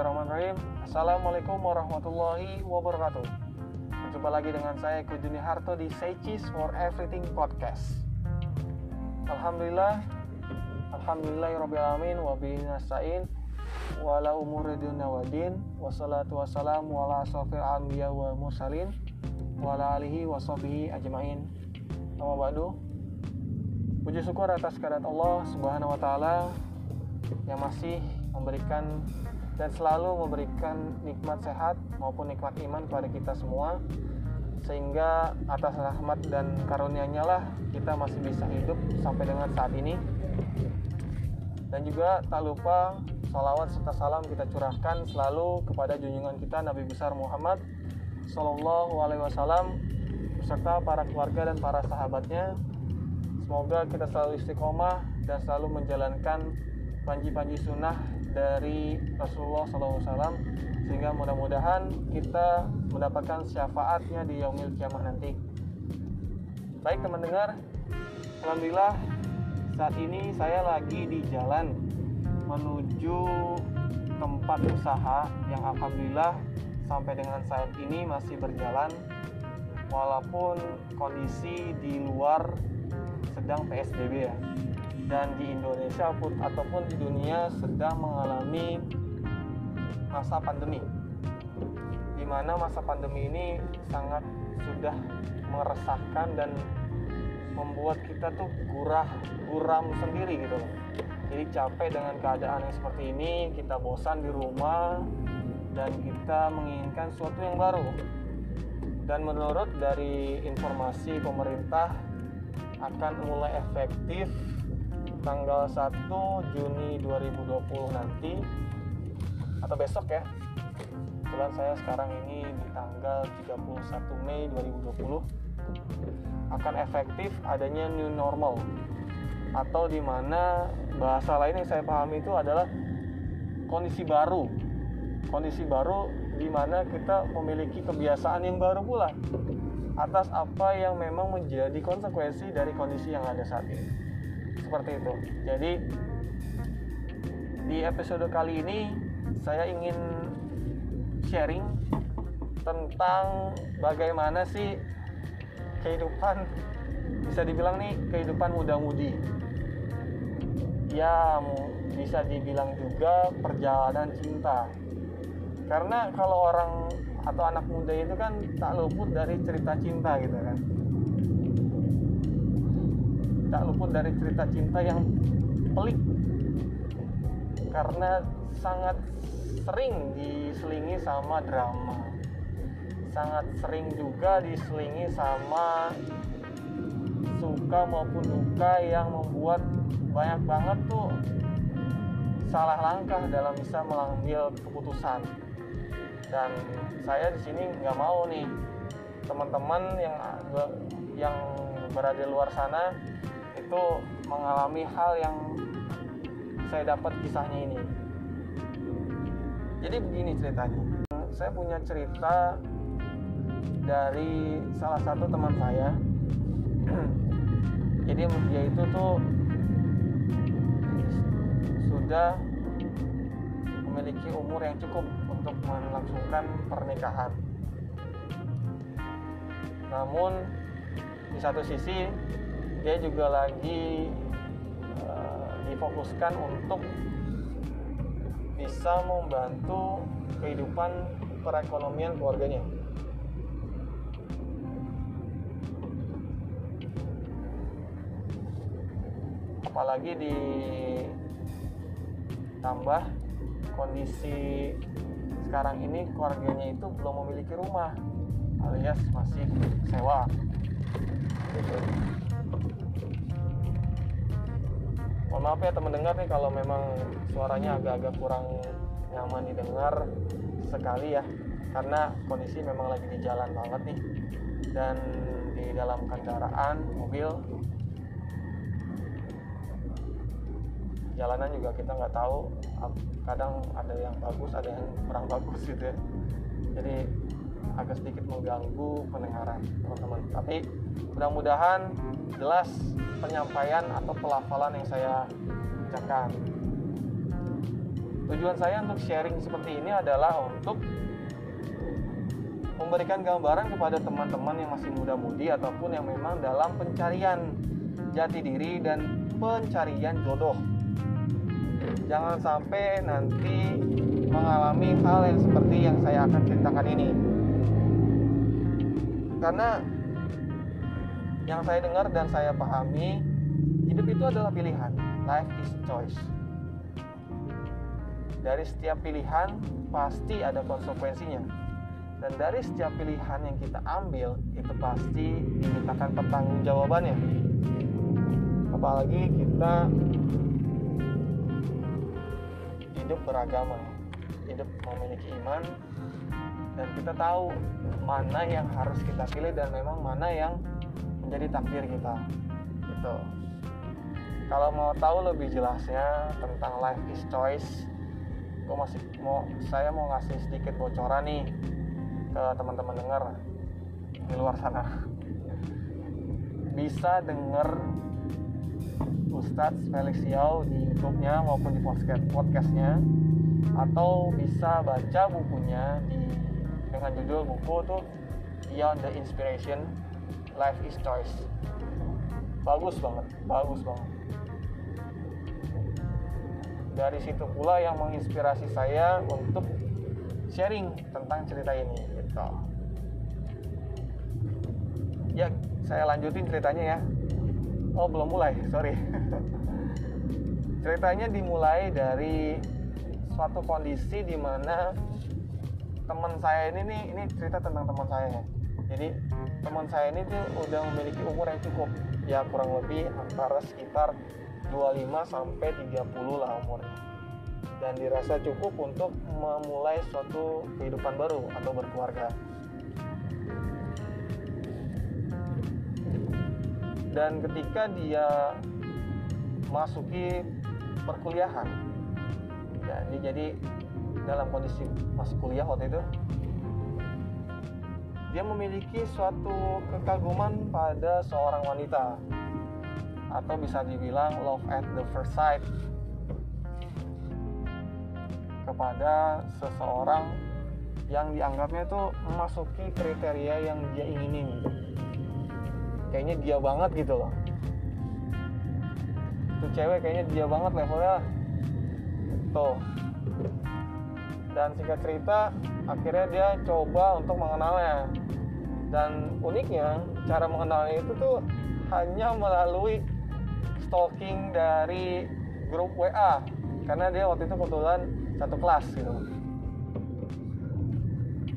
Bismillahirrahmanirrahim. Assalamualaikum warahmatullahi wabarakatuh. Berjumpa lagi dengan saya Kujuni Harto di Cheese for Everything Podcast. Alhamdulillah Alhamdulillahirrahmanirrahim Wabihi nasta'in Wala umuri dunia wa din Wassalatu wassalamu ala asrafil anbiya wa mursalin Wa ala alihi wa sahbihi ajma'in. Nama ba'du. Puji syukur atas kehadirat Allah Subhanahu wa taala yang masih memberikan dan selalu memberikan nikmat sehat maupun nikmat iman kepada kita semua sehingga atas rahmat dan karunia-Nya lah kita masih bisa hidup sampai dengan saat ini. Dan juga tak lupa salawat serta salam kita curahkan selalu kepada junjungan kita Nabi besar Muhammad Sallallahu Alaihi Wasallam beserta para keluarga dan para sahabatnya. Semoga kita selalu istiqomah dan selalu menjalankan panji-panji sunnah dari Rasulullah SAW sehingga mudah-mudahan kita mendapatkan syafaatnya di yaumil kiamah nanti. Baik teman dengar, alhamdulillah saat ini saya lagi di jalan menuju tempat usaha yang alhamdulillah sampai dengan saat ini masih berjalan walaupun kondisi di luar sedang PSBB ya dan di Indonesia pun ataupun di dunia sedang mengalami masa pandemi. Di mana masa pandemi ini sangat sudah meresahkan dan membuat kita tuh gurah guram sendiri gitu loh. Jadi capek dengan keadaan yang seperti ini kita bosan di rumah dan kita menginginkan sesuatu yang baru. Dan menurut dari informasi pemerintah akan mulai efektif tanggal 1 Juni 2020 nanti atau besok ya. Kebetulan saya sekarang ini di tanggal 31 Mei 2020 akan efektif adanya new normal. Atau di mana bahasa lain yang saya pahami itu adalah kondisi baru. Kondisi baru di mana kita memiliki kebiasaan yang baru pula atas apa yang memang menjadi konsekuensi dari kondisi yang ada saat ini seperti itu. Jadi di episode kali ini saya ingin sharing tentang bagaimana sih kehidupan bisa dibilang nih kehidupan muda-mudi. Ya bisa dibilang juga perjalanan cinta. Karena kalau orang atau anak muda itu kan tak luput dari cerita cinta gitu kan tak luput dari cerita cinta yang pelik. Karena sangat sering diselingi sama drama. Sangat sering juga diselingi sama suka maupun duka yang membuat banyak banget tuh salah langkah dalam bisa mengambil keputusan. Dan saya di sini nggak mau nih teman-teman yang yang berada di luar sana itu mengalami hal yang saya dapat kisahnya ini. Jadi begini ceritanya. Saya punya cerita dari salah satu teman saya. Jadi dia itu tuh sudah memiliki umur yang cukup untuk melangsungkan pernikahan. Namun di satu sisi dia juga lagi uh, difokuskan untuk bisa membantu kehidupan perekonomian keluarganya. Apalagi ditambah kondisi sekarang ini keluarganya itu belum memiliki rumah alias masih sewa mohon maaf ya teman dengar nih kalau memang suaranya agak-agak kurang nyaman didengar sekali ya. Karena kondisi memang lagi di jalan banget nih. Dan di dalam kendaraan mobil jalanan juga kita nggak tahu. Kadang ada yang bagus ada yang kurang bagus gitu ya. Jadi agak sedikit mengganggu pendengaran teman-teman tapi mudah-mudahan jelas penyampaian atau pelafalan yang saya ucapkan tujuan saya untuk sharing seperti ini adalah untuk memberikan gambaran kepada teman-teman yang masih muda-mudi ataupun yang memang dalam pencarian jati diri dan pencarian jodoh. Jangan sampai nanti mengalami hal yang seperti yang saya akan ceritakan ini. Karena yang saya dengar dan saya pahami, hidup itu adalah pilihan. Life is choice. Dari setiap pilihan pasti ada konsekuensinya dan dari setiap pilihan yang kita ambil itu pasti dimintakan pertanggungjawabannya apalagi kita hidup beragama hidup memiliki iman dan kita tahu mana yang harus kita pilih dan memang mana yang menjadi takdir kita. Gitu. Kalau mau tahu lebih jelasnya tentang life is choice gue masih mau saya mau ngasih sedikit bocoran nih ke teman-teman dengar di luar sana. Bisa denger Ustadz Felix Yao di YouTube-nya maupun di podcast podcastnya atau bisa baca bukunya di dengan judul buku tuh Beyond the Inspiration Life is Choice bagus banget bagus banget dari situ pula yang menginspirasi saya untuk sharing tentang cerita ini gitu. Ya, saya lanjutin ceritanya ya. Oh, belum mulai, sorry. ceritanya dimulai dari suatu kondisi di mana teman saya ini nih, ini cerita tentang teman saya ya. Jadi teman saya ini tuh udah memiliki umur yang cukup, ya kurang lebih antara sekitar 25 sampai 30 lah umurnya dan dirasa cukup untuk memulai suatu kehidupan baru atau berkeluarga. Dan ketika dia masuki perkuliahan, ya, jadi dalam kondisi masuk kuliah waktu itu, dia memiliki suatu kekaguman pada seorang wanita. Atau bisa dibilang love at the first sight. Kepada seseorang yang dianggapnya itu memasuki kriteria yang dia inginin kayaknya dia banget gitu loh. Itu cewek kayaknya dia banget levelnya. Tuh dan singkat cerita akhirnya dia coba untuk mengenalnya. Dan uniknya cara mengenalnya itu tuh hanya melalui stalking dari grup WA karena dia waktu itu kebetulan satu kelas gitu.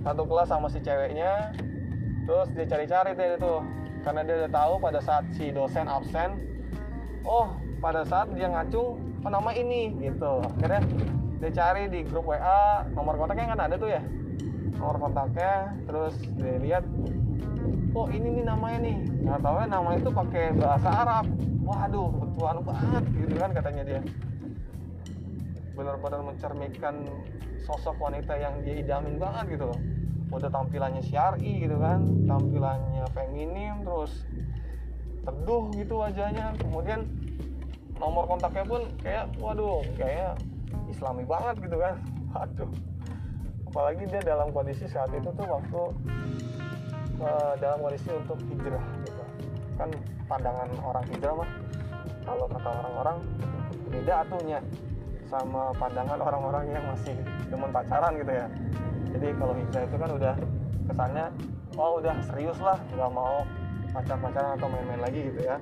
Satu kelas sama si ceweknya terus dia cari-cari deh itu karena dia udah tahu pada saat si dosen absen oh pada saat dia ngacung oh nama ini gitu. Akhirnya dia cari di grup WA nomor kontaknya kan ada tuh ya? Nomor kontaknya terus dia lihat oh ini nih namanya nih. Nggak tahu ya nama itu pakai bahasa Arab. Waduh kebetulan banget gitu kan katanya dia. Benar-benar mencerminkan sosok wanita yang dia idamin banget gitu loh. Udah tampilannya syari gitu kan tampilannya feminim terus teduh gitu wajahnya. Kemudian nomor kontaknya pun kayak waduh kayak islami banget gitu kan. Waduh. Apalagi dia dalam kondisi saat itu tuh waktu uh, dalam kondisi untuk hijrah gitu. Kan pandangan orang hijrah mah kalau kata orang-orang beda atuhnya sama pandangan orang-orang yang masih demen pacaran gitu ya. Jadi kalau hijrah itu kan udah kesannya oh udah serius lah nggak mau pacar-pacaran atau main-main lagi gitu ya.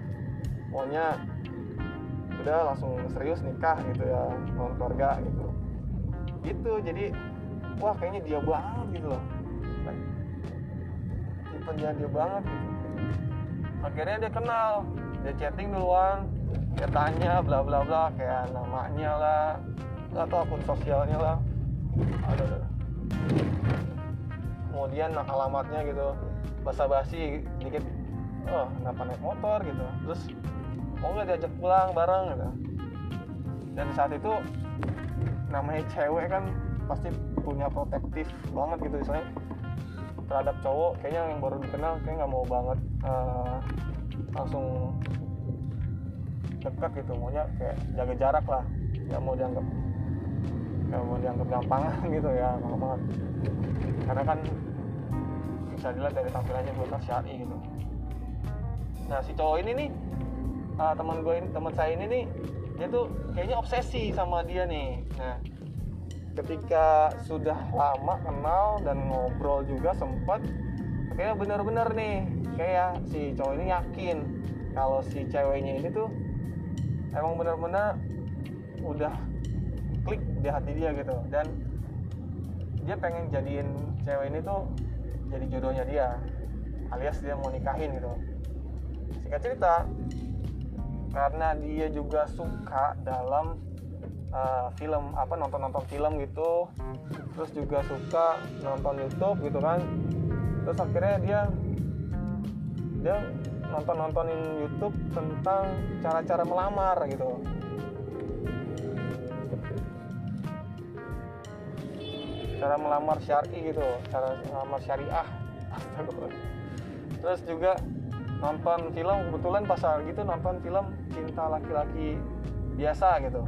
Pokoknya udah langsung serius nikah gitu ya bangun keluarga gitu. Gitu jadi wah kayaknya dia banget gitu loh. Tipe dia banget gitu. Akhirnya dia kenal dia chatting duluan dia tanya bla bla bla kayak namanya lah atau akun sosialnya lah. Ada kemudian alamatnya gitu basa-basi dikit oh kenapa naik motor? gitu. Terus mau nggak diajak pulang bareng gitu. Dan saat itu namanya cewek kan pasti punya protektif banget gitu misalnya terhadap cowok kayaknya yang baru dikenal kayak nggak mau banget uh, langsung dekat gitu. Maunya kayak jaga jarak lah nggak mau dianggap gak mau dianggap gampangan gitu ya gampang banget. Karena kan bisa dilihat dari tampilannya gue kan syari gitu. Nah si cowok ini nih uh, teman gue ini teman saya ini nih dia tuh kayaknya obsesi sama dia nih. Nah ketika sudah lama kenal dan ngobrol juga sempat kayaknya bener-bener nih kayak si cowok ini yakin kalau si ceweknya ini tuh emang bener-bener udah klik di hati dia gitu. Dan dia pengen jadiin cewek ini tuh jadi jodohnya dia alias dia mau nikahin gitu. Singkat cerita karena dia juga suka dalam uh, film apa nonton nonton film gitu. Terus juga suka nonton YouTube gitu kan. Terus akhirnya dia dia nonton nontonin YouTube tentang cara-cara melamar gitu. Cara melamar syari gitu. Cara melamar syariah. Terus juga nonton film kebetulan pas gitu nonton film cinta laki-laki biasa gitu.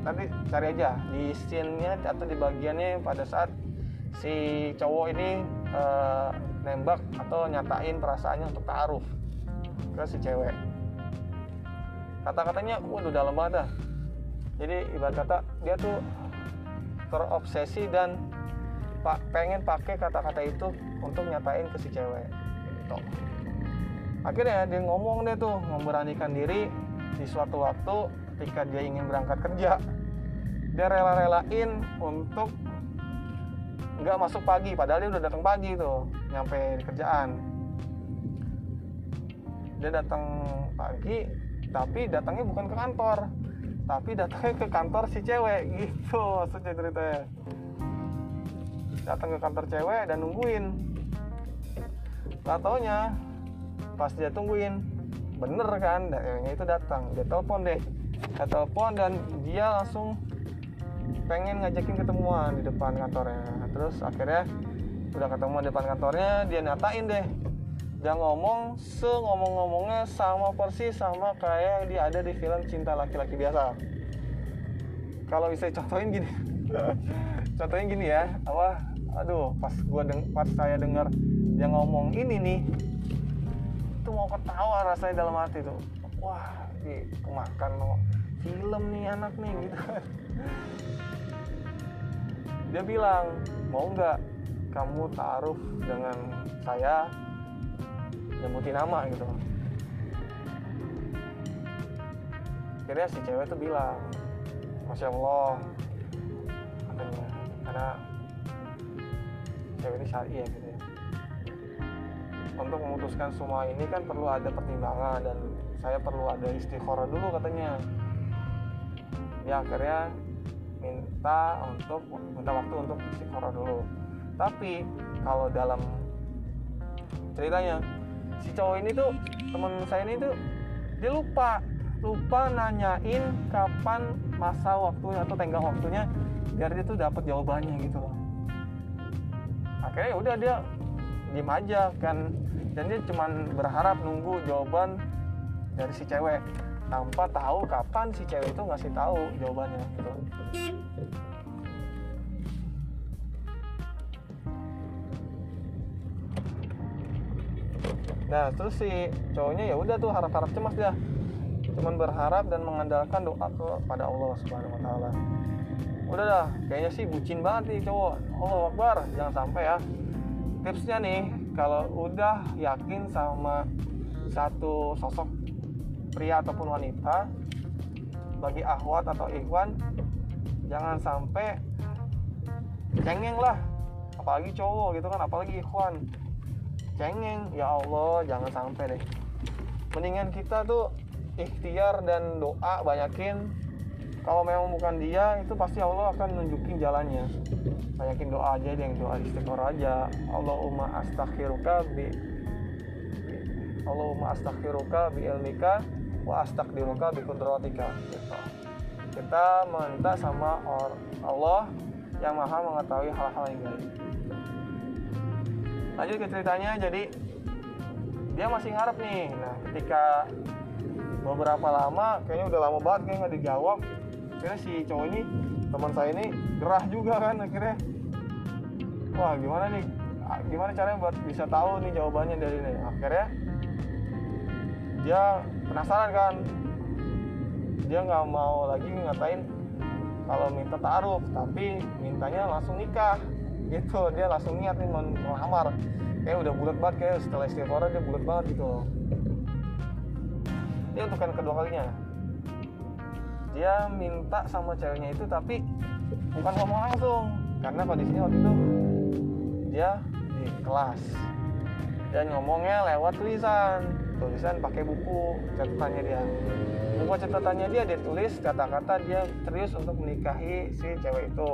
Nanti cari aja di scene-nya atau di bagiannya pada saat si cowok ini uh, nembak atau nyatain perasaannya untuk taruh ke si cewek. Kata-katanya waduh dalam banget dah. Jadi ibarat kata dia tuh terobsesi dan pak pengen pakai kata-kata itu untuk nyatain ke si cewek. Gitu. Akhirnya dia ngomong deh tuh memberanikan diri di suatu waktu ketika dia ingin berangkat kerja. Dia rela-relain untuk nggak masuk pagi padahal dia udah datang pagi tuh nyampe di kerjaan. Dia datang pagi tapi datangnya bukan ke kantor. Tapi datangnya ke kantor si cewek gitu maksudnya ceritanya. Datang ke kantor cewek dan nungguin. Gak taunya pas dia tungguin bener kan? Ceweknya itu datang dia telepon deh. Dia telepon dan dia langsung pengen ngajakin ketemuan di depan kantornya. Terus akhirnya udah ketemu di depan kantornya dia nyatain deh. Dia ngomong se ngomong-ngomongnya sama persis sama kayak dia ada di film cinta laki-laki biasa. Kalau bisa contohin gini. Contohin gini ya apa? Aduh pas gua deng pas saya dengar dia ngomong ini nih mau ketawa rasanya dalam hati tuh. Wah di kemakan no film nih anak nih gitu. Dia bilang mau nggak kamu taruh dengan saya nyebutin nama gitu. Akhirnya si cewek tuh bilang masya allah katanya karena cewek ini syari ya gitu ya untuk memutuskan semua ini kan perlu ada pertimbangan dan saya perlu ada istikharah dulu katanya. Ya akhirnya minta untuk minta waktu untuk istikharah dulu. Tapi kalau dalam ceritanya si cowok ini tuh teman saya ini tuh dia lupa lupa nanyain kapan masa waktunya atau tenggang waktunya biar dia tuh dapat jawabannya gitu loh. Akhirnya ya udah dia diem aja kan dan dia cuman berharap nunggu jawaban dari si cewek tanpa tahu kapan si cewek itu ngasih tahu jawabannya gitu. Nah terus si cowoknya ya udah tuh harap-harap cemas dia. Cuman berharap dan mengandalkan doa kepada Allah subhanahu wa taala. Udah dah kayaknya sih bucin banget nih cowok. Allah Akbar jangan sampai ya tipsnya nih kalau udah yakin sama satu sosok pria ataupun wanita bagi akhwat atau ikhwan jangan sampai cengeng lah. Apalagi cowok gitu kan apalagi ikhwan cengeng ya Allah jangan sampai deh. Mendingan kita tuh ikhtiar dan doa banyakin kalau memang bukan dia itu pasti Allah akan nunjukin jalannya. Banyakin doa aja yang doa istiqoroh aja. Allahumma astaghfiruka bi Allahumma astaghfiruka bi ilmika wa astaqdiruka bi kudratika gitu. kita minta sama Allah yang maha mengetahui hal-hal yang gaib lanjut ke ceritanya jadi dia masih ngarep nih. Nah ketika beberapa lama kayaknya udah lama banget kayak nggak dijawab akhirnya si cowok ini teman saya ini gerah juga kan akhirnya. Wah gimana nih? Gimana caranya buat bisa tahu nih jawabannya dari ini? Akhirnya dia penasaran kan. Dia nggak mau lagi ngatain kalau minta taruh tapi mintanya langsung nikah. Gitu dia langsung niat nih melamar. Kayak udah bulat banget kayak setelah istiqoroh dia bulat banget gitu ini untuk yang kedua kalinya dia minta sama ceweknya itu tapi bukan ngomong langsung. Karena kondisinya waktu itu dia di kelas. Dan ngomongnya lewat tulisan. Tulisan pakai buku catatannya dia. Buku catatannya dia dia tulis kata-kata dia serius untuk menikahi si cewek itu.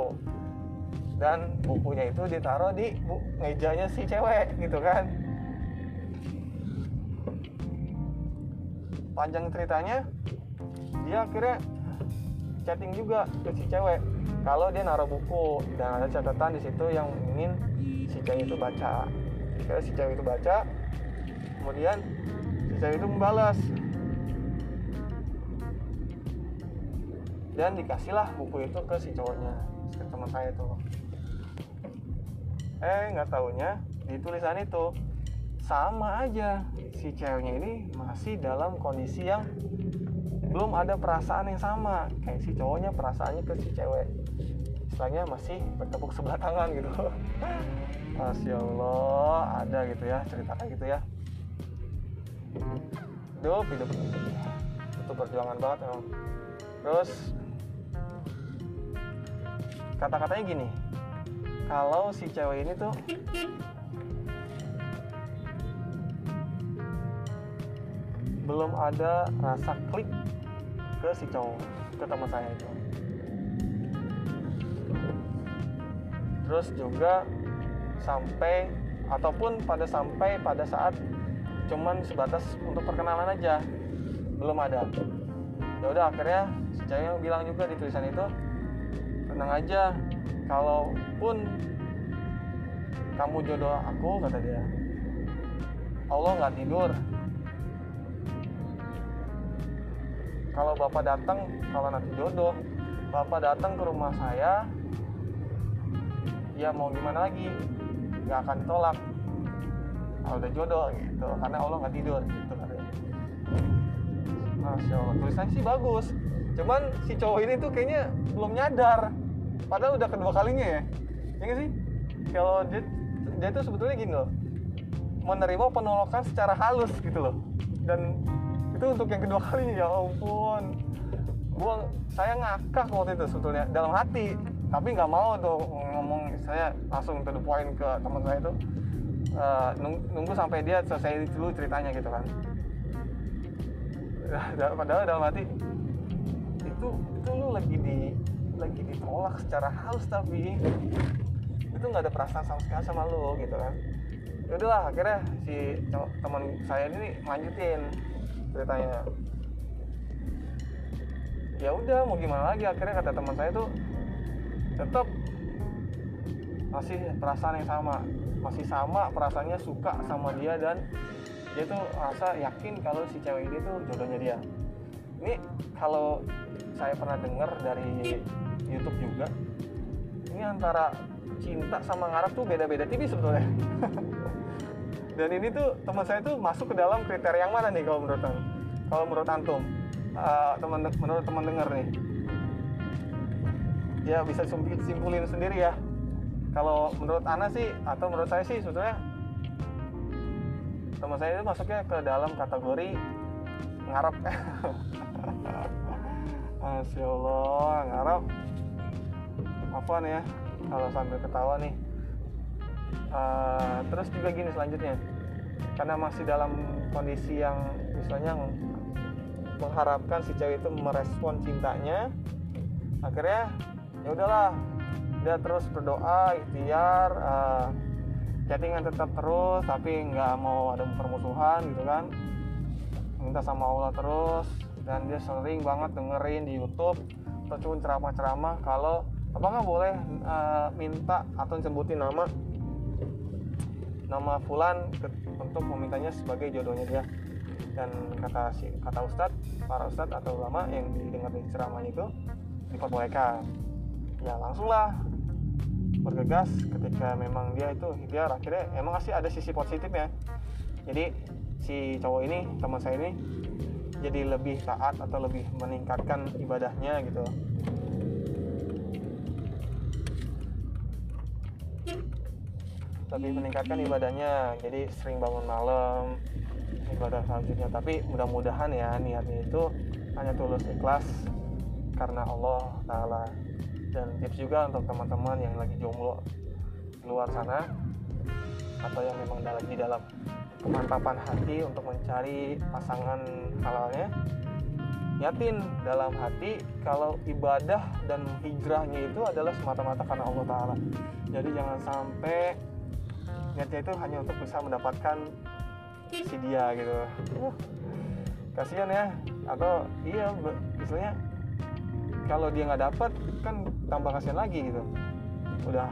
Dan bukunya itu ditaruh di bu, mejanya si cewek gitu kan. Panjang ceritanya dia akhirnya chatting juga ke si cewek. Kalau dia naruh buku dan ada catatan di situ yang ingin si cewek itu baca. Kira si cewek itu baca kemudian si cewek itu membalas. Dan dikasihlah buku itu ke si cowoknya ke teman saya itu. Eh nggak taunya di tulisan itu sama aja. Si ceweknya ini masih dalam kondisi yang belum ada perasaan yang sama. Kayak si cowoknya perasaannya ke si cewek. Istilahnya masih bertepuk sebelah tangan gitu. Masya Allah ada gitu ya cerita kayak gitu ya. Hidup hidup. Itu perjuangan banget emang. Terus kata-katanya gini kalau si cewek ini tuh belum ada rasa klik ke si cowok ke teman saya itu. Terus juga sampai ataupun pada sampai pada saat cuman sebatas untuk perkenalan aja belum ada. Ya udah akhirnya si cewek bilang juga di tulisan itu tenang aja kalaupun kamu jodoh aku kata dia Allah nggak tidur kalau bapak datang kalau nanti jodoh. Bapak datang ke rumah saya ya mau gimana lagi? Nggak akan ditolak. Kalau udah jodoh gitu. Karena Allah nggak tidur gitu katanya Masya Allah. Tulisannya sih bagus. Cuman si cowok ini tuh kayaknya belum nyadar. Padahal udah kedua kalinya ya. Ya gak sih? Kalau dia dia tuh sebetulnya gini loh. Menerima penolakan secara halus gitu loh. Dan itu untuk yang kedua kalinya ya ampun. Gua saya ngakak waktu itu sebetulnya dalam hati. Tapi nggak mau tuh ngomong saya langsung to the point ke teman saya itu uh, nunggu sampai dia selesai dulu ceritanya gitu kan. Padahal dalam hati itu itu lu lagi di lagi ditolak secara halus tapi itu nggak ada perasaan sama sekali sama lu gitu kan. Ya udahlah akhirnya si teman saya ini lanjutin ceritanya. Ya udah mau gimana lagi? Akhirnya kata teman saya tuh tetap masih perasaan yang sama. Masih sama perasaannya suka sama dia dan dia tuh rasa yakin kalau si cewek ini tuh jodohnya dia. Ini kalau saya pernah dengar dari YouTube juga ini antara cinta sama ngarap tuh beda-beda tipis sebetulnya dan ini tuh teman saya tuh masuk ke dalam kriteria yang mana nih kalau menurut kalau menurut antum? Uh, teman menurut teman dengar nih. Ya bisa simpulin sendiri ya. Kalau menurut Ana sih atau menurut saya sih sebetulnya teman saya itu masuknya ke dalam kategori ngarep. Masya Allah ngarep. Apaan ya kalau sambil ketawa nih uh, terus juga gini selanjutnya. Karena masih dalam kondisi yang misalnya mengharapkan si cewek itu merespon cintanya akhirnya ya udahlah dia terus berdoa ikhtiar uh, chattingan tetap terus tapi nggak mau ada permusuhan gitu kan. Minta sama Allah terus dan dia sering banget dengerin di YouTube ataupun ceramah-ceramah kalau apakah boleh uh, minta atau sebutin nama nama Fulan untuk memintanya sebagai jodohnya dia. Dan kata si kata Ustadz para Ustadz atau ulama yang didengar di ceramahnya itu diperbolehkan. Ya langsung lah bergegas ketika memang dia itu ikhtiar. Akhirnya emang sih ada sisi positifnya. Jadi si cowok ini teman saya ini jadi lebih taat atau lebih meningkatkan ibadahnya gitu lebih meningkatkan ibadahnya. Jadi sering bangun malam ibadah selanjutnya tapi mudah-mudahan ya niatnya itu hanya tulus ikhlas karena Allah Ta'ala. Dan tips juga untuk teman-teman yang lagi jomblo di luar sana atau yang memang lagi di dalam kemantapan hati untuk mencari pasangan halalnya yakin dalam hati kalau ibadah dan hijrahnya itu adalah semata-mata karena Allah Ta'ala. Jadi jangan sampai niatnya itu hanya untuk bisa mendapatkan si dia gitu. Uh, kasihan ya. Atau iya istilahnya kalau dia nggak dapat kan tambah kasihan lagi gitu. Udah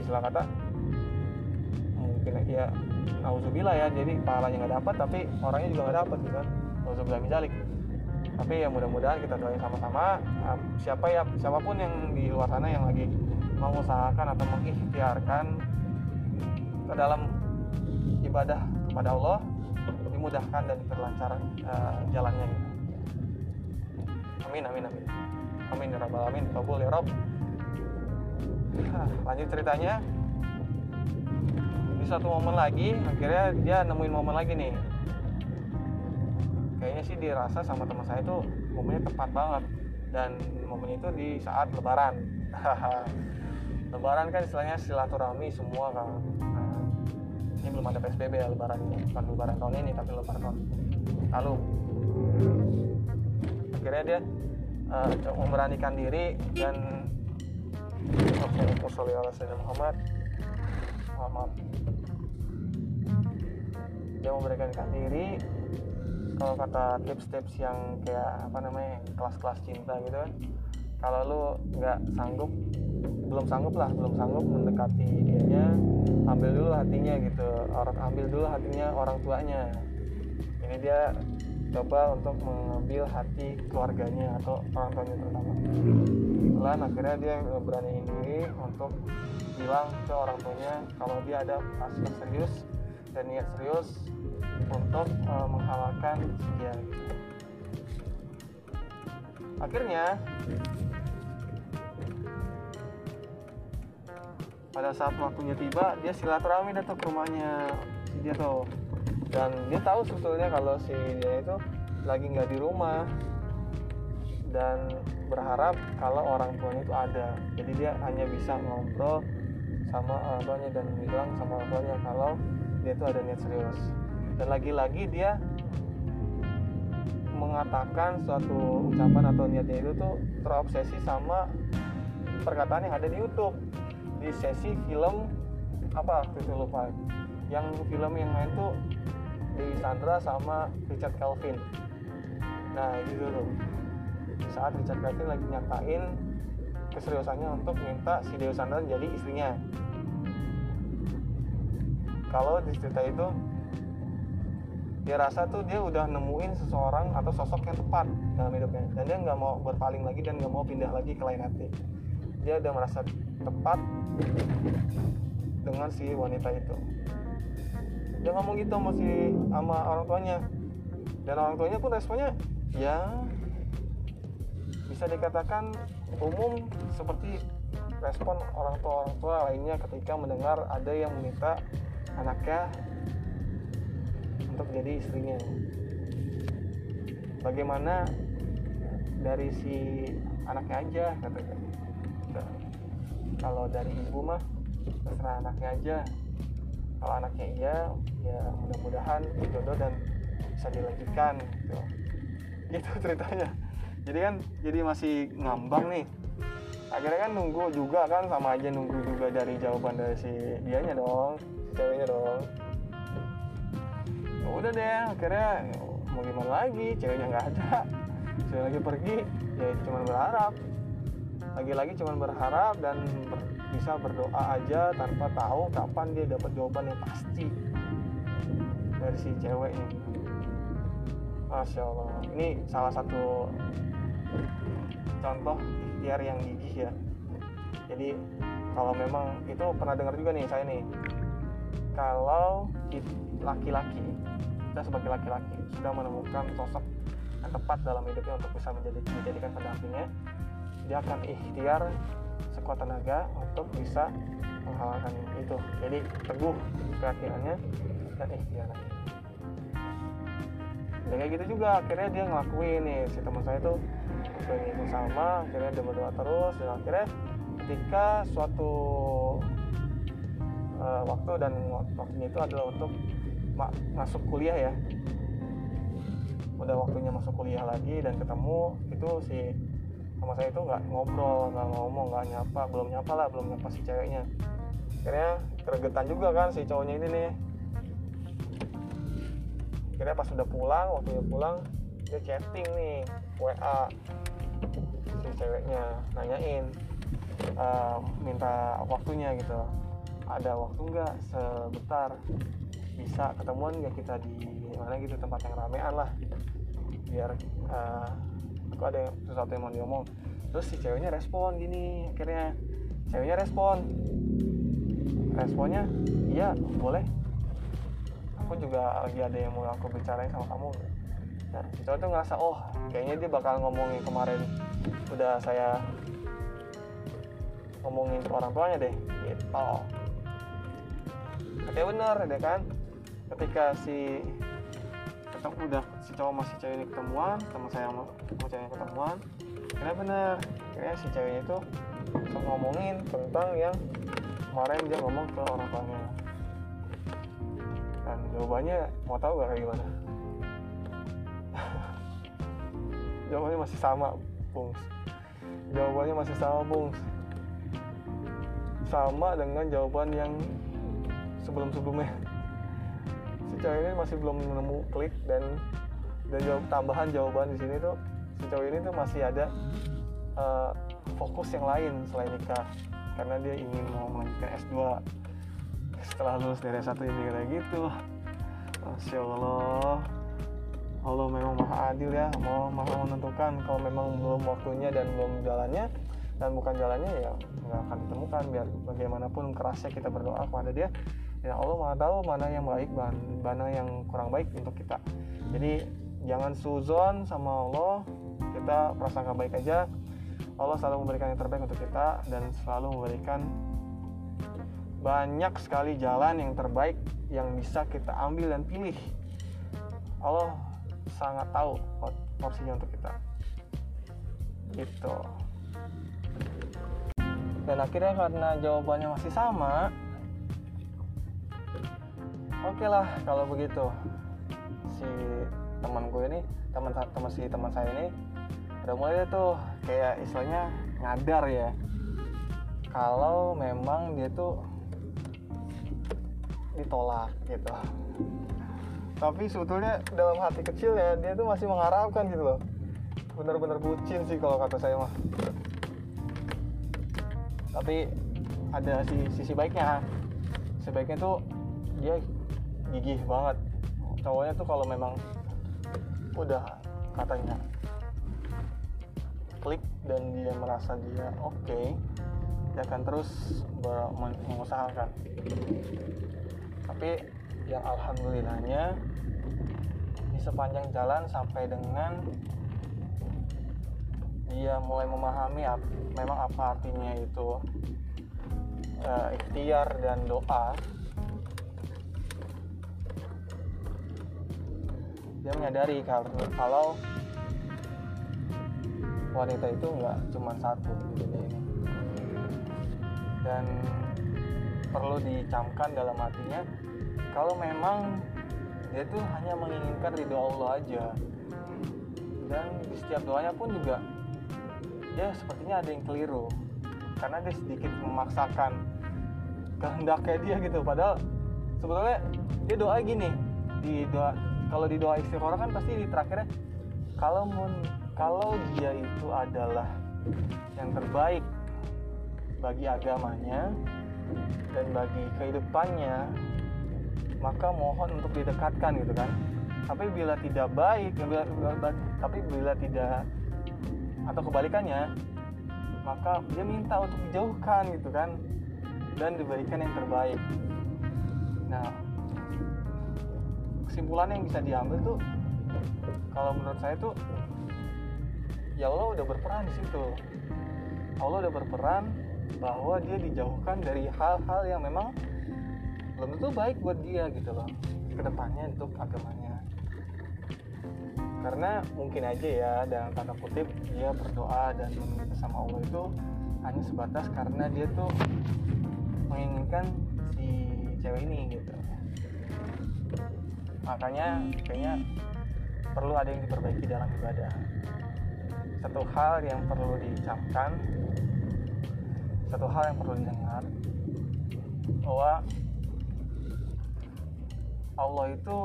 istilah kata mungkin ya nauzubillah ya. Jadi pahalanya nggak dapat tapi orangnya juga nggak dapat gitu kan. Nauzubillah misalik tapi ya mudah-mudahan kita doain sama-sama. Siapa ya siapa pun yang di luar sana yang lagi mengusahakan atau mengikhtiarkan ke dalam ibadah kepada Allah dimudahkan dan diperlancar uh, jalannya gitu. Amin amin amin. Amin ya rabbal alamin. Kabul ya Rabb. lanjut ceritanya. Di satu momen lagi akhirnya dia nemuin momen lagi nih. Kayaknya sih dirasa sama teman saya itu momennya tepat banget dan momen itu di saat lebaran. lebaran kan istilahnya silaturahmi semua kan ini belum ada PSBB ya lebaran. Bukan lebaran tahun ini tapi lebaran tahun lalu. Akhirnya dia uh, memberanikan diri dan Muhammad. Muhammad dia memberanikan diri kalau kata tips-tips yang kayak apa namanya kelas-kelas cinta gitu kan. Kalau lu nggak sanggup belum sanggup lah belum sanggup mendekati dianya ambil dulu hatinya gitu. Orang ambil dulu hatinya orang tuanya. Ini dia coba untuk mengambil hati keluarganya atau orang tuanya terutama. Setelah akhirnya dia beraniin diri untuk bilang ke orang tuanya kalau dia ada kasus serius dan niat serius untuk uh, menghalalkan dia. Akhirnya pada saat waktunya tiba dia silaturahmi datang ke rumahnya dia tuh dan dia tahu sebetulnya kalau si dia itu lagi nggak di rumah dan berharap kalau orang tuanya itu ada. Jadi dia hanya bisa ngobrol sama orang dan bilang sama orang tuanya kalau dia itu ada niat serius. Dan lagi-lagi dia mengatakan suatu ucapan atau niatnya itu tuh terobsesi sama perkataan yang ada di YouTube di sesi film apa waktu itu lupa. Yang film yang main tuh di Sandra sama Richard Calvin nah gitu tuh saat Richard Calvin lagi nyatain keseriusannya untuk minta si Dewi Sandra jadi istrinya. Kalau di cerita itu dia rasa tuh dia udah nemuin seseorang atau sosok yang tepat dalam hidupnya. Dan dia nggak mau berpaling lagi dan nggak mau pindah lagi ke lain hati. Dia udah merasa tepat dengan si wanita itu. Dia ngomong gitu sama si sama orang tuanya. Dan orang tuanya pun responnya ya bisa dikatakan umum seperti respon orang tua orang tua lainnya ketika mendengar ada yang meminta anaknya untuk jadi istrinya. Bagaimana dari si anaknya aja katanya kalau dari ibu mah terserah anaknya aja. Kalau anaknya iya ya mudah-mudahan jodoh dan bisa dilanjutkan gitu. Gitu ceritanya. Jadi kan jadi masih ngambang nih. Akhirnya kan nunggu juga kan sama aja nunggu juga dari jawaban dari si dianya dong si ceweknya dong. Ya udah deh akhirnya mau gimana lagi? Ceweknya nggak ada. Cewek lagi pergi ya cuma berharap lagi-lagi cuma berharap dan ber, bisa berdoa aja tanpa tahu kapan dia dapat jawaban yang pasti dari si cewek ini. Masya Allah. Ini salah satu contoh ikhtiar yang gigih ya. Jadi kalau memang itu pernah dengar juga nih saya nih. Kalau laki-laki kita sebagai laki-laki sudah menemukan sosok yang tepat dalam hidupnya untuk bisa menjadi menjadikan pendampingnya dia akan ikhtiar sekuat tenaga untuk bisa menghalalkan itu. Jadi teguh keyakinannya dan ikhtiarnya ya kayak gitu juga akhirnya dia ngelakuin nih si teman saya tuh ngelakuin itu sama akhirnya dia berdoa terus dan akhirnya ketika suatu uh, waktu dan waktunya itu adalah untuk ma masuk kuliah ya. Udah waktunya masuk kuliah lagi dan ketemu itu si sama saya itu nggak ngobrol nggak ngomong nggak nyapa. Belum nyapa lah belum nyapa si ceweknya. Akhirnya keregetan juga kan si cowoknya ini nih. Akhirnya pas udah pulang waktunya pulang dia chatting nih WA si ceweknya nanyain uh, minta waktunya gitu. Ada waktu nggak? Sebentar. Bisa ketemuan nggak kita di mana gitu? Tempat yang ramean lah. Biar uh, aku ada sesuatu yang mau diomong. Terus si ceweknya respon gini akhirnya. Ceweknya respon. Responnya iya boleh. Aku juga lagi ada yang mau aku bicarain sama kamu. Nah si cowok tuh ngerasa oh kayaknya dia bakal ngomongin kemarin udah saya ngomongin ke orang tuanya deh. Gitu. Oke bener deh kan? Ketika si ketemu udah si cowok masih cewek ini ketemuan teman saya mau ceweknya ketemuan. Karena bener kayaknya si ceweknya itu ngomongin tentang yang kemarin dia ngomong ke orang tuanya. Dan jawabannya mau tahu gak kayak gimana? Jawabannya masih sama Bung jawabannya masih sama Bung sama dengan jawaban yang sebelum-sebelumnya. si cewek ini masih belum menemu klik dan dan jawab tambahan jawaban di sini tuh cewek ini tuh masih ada uh, fokus yang lain selain nikah. Karena dia ingin mau melanjutkan S2 setelah lulus dari satu ini kayak gitu. Masya Allah Allah memang maha adil ya mau maha menentukan. Kalau memang belum waktunya dan belum jalannya dan bukan jalannya ya nggak akan ditemukan. Biar bagaimanapun kerasnya kita berdoa kepada dia ya Allah maha tahu mana yang baik mana yang kurang baik untuk kita. Jadi jangan suzon sama Allah. Kita prasangka baik aja. Allah selalu memberikan yang terbaik untuk kita dan selalu memberikan banyak sekali jalan yang terbaik yang bisa kita ambil dan pilih. Allah sangat tahu porsinya untuk kita. Gitu. Dan akhirnya karena jawabannya masih sama oke okay lah kalau begitu. Si teman gue ini teman teman si teman saya ini udah mulai tuh kayak istilahnya ngadar ya. Kalau memang dia tuh ditolak gitu. Tapi sebetulnya dalam hati kecil ya dia tuh masih mengharapkan gitu loh. Bener-bener bucin sih kalau kata saya mah. Tapi ada si sisi baiknya. Sebaiknya tuh dia gigih banget. Cowoknya tuh kalau memang udah katanya klik dan dia merasa dia oke okay, dia akan terus mengusahakan. Tapi yang alhamdulillahnya di sepanjang jalan sampai dengan dia mulai memahami ap, memang apa artinya itu uh, ikhtiar dan doa dia menyadari kalau, kalau wanita itu nggak cuma satu di dunia ini. Dan perlu dicamkan dalam hatinya kalau memang dia tuh hanya menginginkan ridho Allah aja. Dan di setiap doanya pun juga dia sepertinya ada yang keliru. Karena dia sedikit memaksakan kehendaknya dia gitu. Padahal sebetulnya dia doa gini di doa kalau di doa istiqoroh kan pasti di terakhirnya kalau kalau dia itu adalah yang terbaik bagi agamanya dan bagi kehidupannya maka mohon untuk didekatkan gitu kan. Tapi bila tidak baik bila, tapi bila tidak atau kebalikannya maka dia minta untuk dijauhkan gitu kan. Dan diberikan yang terbaik. Nah kesimpulan yang bisa diambil tuh kalau menurut saya tuh ya Allah udah berperan di situ. Allah udah berperan bahwa dia dijauhkan dari hal-hal yang memang belum tentu baik buat dia gitu loh ke depannya untuk agamanya. Karena mungkin aja ya dalam tanda kutip dia berdoa dan meminta sama Allah itu hanya sebatas karena dia tuh menginginkan si cewek ini gitu makanya kayaknya perlu ada yang diperbaiki dalam ibadah. Satu hal yang perlu dicamkan satu hal yang perlu didengar bahwa Allah itu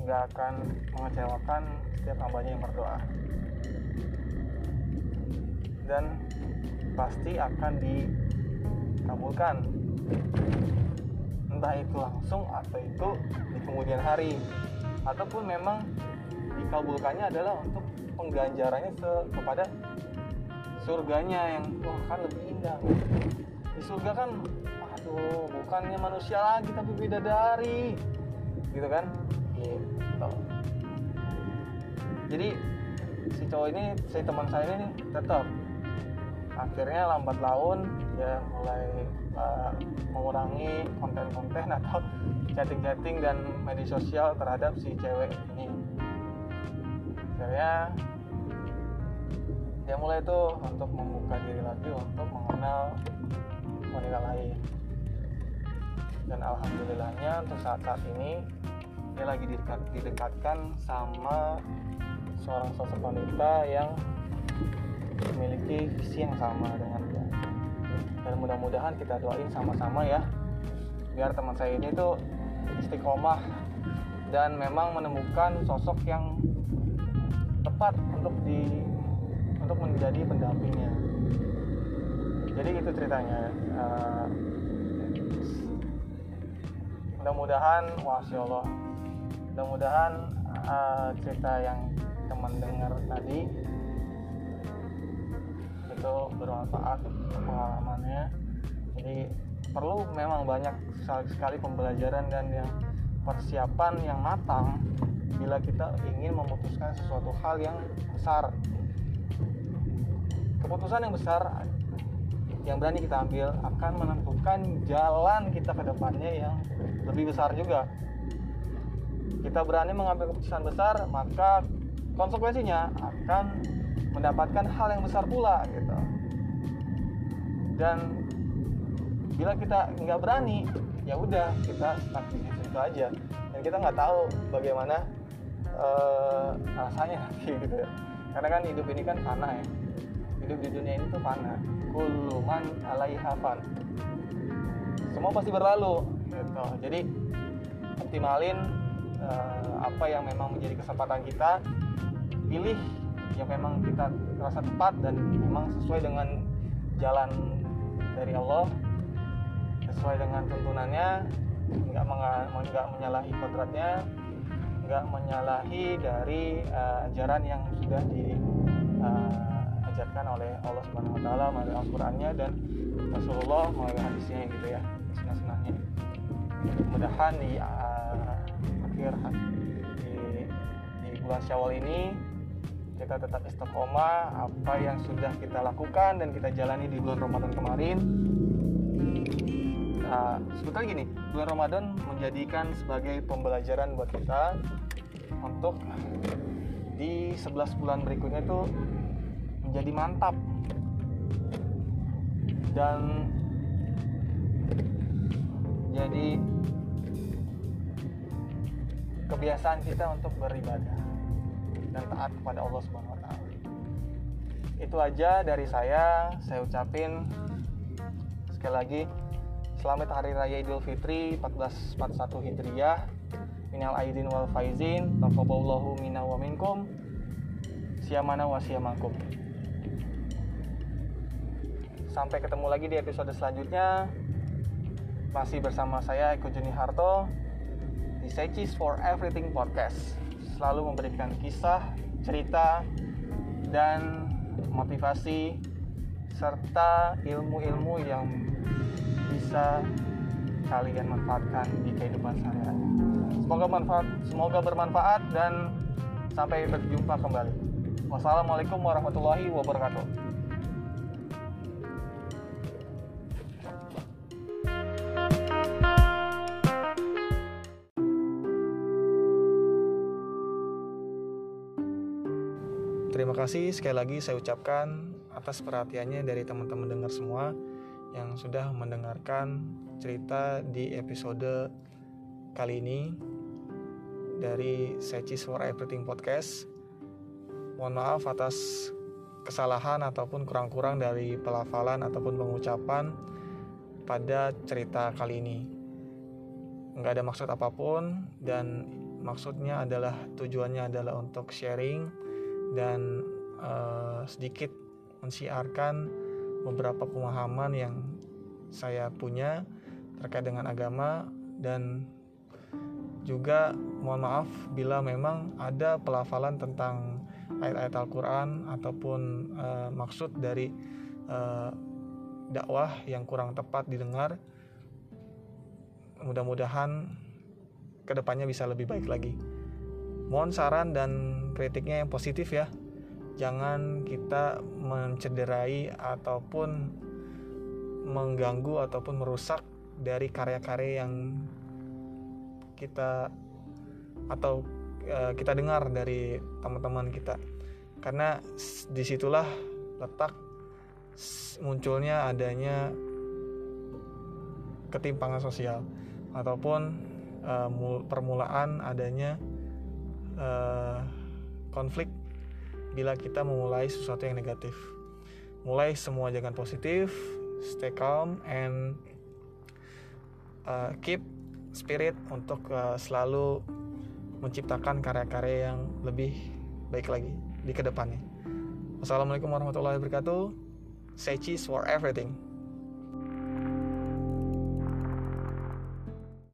nggak akan mengecewakan setiap hambanya yang berdoa. Dan pasti akan dikabulkan entah itu langsung atau itu di kemudian hari. Ataupun memang dikabulkannya adalah untuk pengganjarannya kepada surganya yang wah kan lebih indah. Di surga kan aduh bukannya manusia lagi tapi bidadari gitu kan? Gitu. Jadi si cowok ini si teman saya ini tetap akhirnya lambat laun ya mulai uh, mengurangi konten-konten atau chatting-chatting dan media sosial terhadap si cewek ini. Akhirnya dia mulai tuh untuk membuka diri lagi untuk mengenal wanita lain. Dan alhamdulillahnya untuk saat-saat ini dia lagi didekat, didekatkan sama seorang sosok wanita yang memiliki visi yang sama dengan dia. Dan mudah-mudahan kita doain sama-sama ya biar teman saya ini tuh istiqomah dan memang menemukan sosok yang tepat untuk di untuk menjadi pendampingnya. Jadi itu ceritanya. Uh, mudah-mudahan masya Allah. Mudah-mudahan uh, cerita yang teman dengar tadi itu bermanfaat pengalamannya. Jadi perlu memang banyak sekali pembelajaran dan yang persiapan yang matang bila kita ingin memutuskan sesuatu hal yang besar. Keputusan yang besar yang berani kita ambil akan menentukan jalan kita ke depannya yang lebih besar juga. Kita berani mengambil keputusan besar maka konsekuensinya akan mendapatkan hal yang besar pula gitu. Dan bila kita nggak berani ya udah kita stuck di situ aja. Dan kita nggak tahu bagaimana uh, rasanya nanti gitu ya. Karena kan hidup ini kan panah ya. Hidup di dunia ini tuh fana kuluman alaiha fan. Semua pasti berlalu gitu. Jadi optimalin uh, apa yang memang menjadi kesempatan kita pilih yang memang kita rasa tepat dan memang sesuai dengan jalan dari Allah sesuai dengan tuntunannya nggak nggak menyalahi kodratnya nggak menyalahi dari uh, ajaran yang sudah di uh, diajarkan oleh Allah Subhanahu wa taala melalui Al-Qur'annya dan Rasulullah melalui hadisnya gitu ya, sunnah-sunnahnya. Mudah-mudahan di uh, akhir di, di bulan Syawal ini kita tetap istiqomah apa yang sudah kita lakukan dan kita jalani di bulan Ramadan kemarin. Nah, sebetulnya gini, bulan Ramadan menjadikan sebagai pembelajaran buat kita untuk di 11 bulan berikutnya itu menjadi mantap. Dan jadi kebiasaan kita untuk beribadah dan taat kepada Allah Subhanahu wa taala. Itu aja dari saya. Saya ucapin sekali lagi selamat hari raya Idul Fitri 1441 Hijriah. Minal aidin wal faizin, taqabbalallahu minna wa minkum. Siamana wa siamakum. Sampai ketemu lagi di episode selanjutnya. Masih bersama saya Eko Juni Harto di Secis for Everything Podcast. Selalu memberikan kisah, cerita, dan motivasi serta ilmu-ilmu yang bisa kalian manfaatkan di kehidupan sehari-hari. Semoga manfaat, semoga bermanfaat dan sampai berjumpa kembali. Wassalamualaikum warahmatullahi wabarakatuh. Kasih sekali lagi saya ucapkan atas perhatiannya dari teman-teman dengar semua yang sudah mendengarkan cerita di episode kali ini dari Secis for Everything Podcast. Mohon maaf atas kesalahan ataupun kurang-kurang dari pelafalan ataupun pengucapan pada cerita kali ini. Nggak ada maksud apa pun dan maksudnya adalah tujuannya adalah untuk sharing dan uh, sedikit mensiarkan beberapa pemahaman yang saya punya terkait dengan agama dan juga mohon maaf bila memang ada pelafalan tentang ayat-ayat Al-Quran ataupun uh, maksud dari uh, dakwah yang kurang tepat didengar mudah-mudahan ke depannya bisa lebih baik lagi. Mohon saran dan kritiknya yang positif ya jangan kita mencederai ataupun mengganggu ataupun merusak dari karya-karya yang kita atau uh, kita dengar dari teman-teman kita. Karena di situlah letak munculnya adanya ketimpangan sosial ataupun uh, permulaan adanya uh, konflik bila kita memulai sesuatu yang negatif. Mulai semua jangan positif, stay calm and uh, keep spirit untuk uh, selalu menciptakan karya-karya yang lebih baik lagi di ke depannya. Wassalamualaikum warahmatullahi wabarakatuh. Say cheese for everything.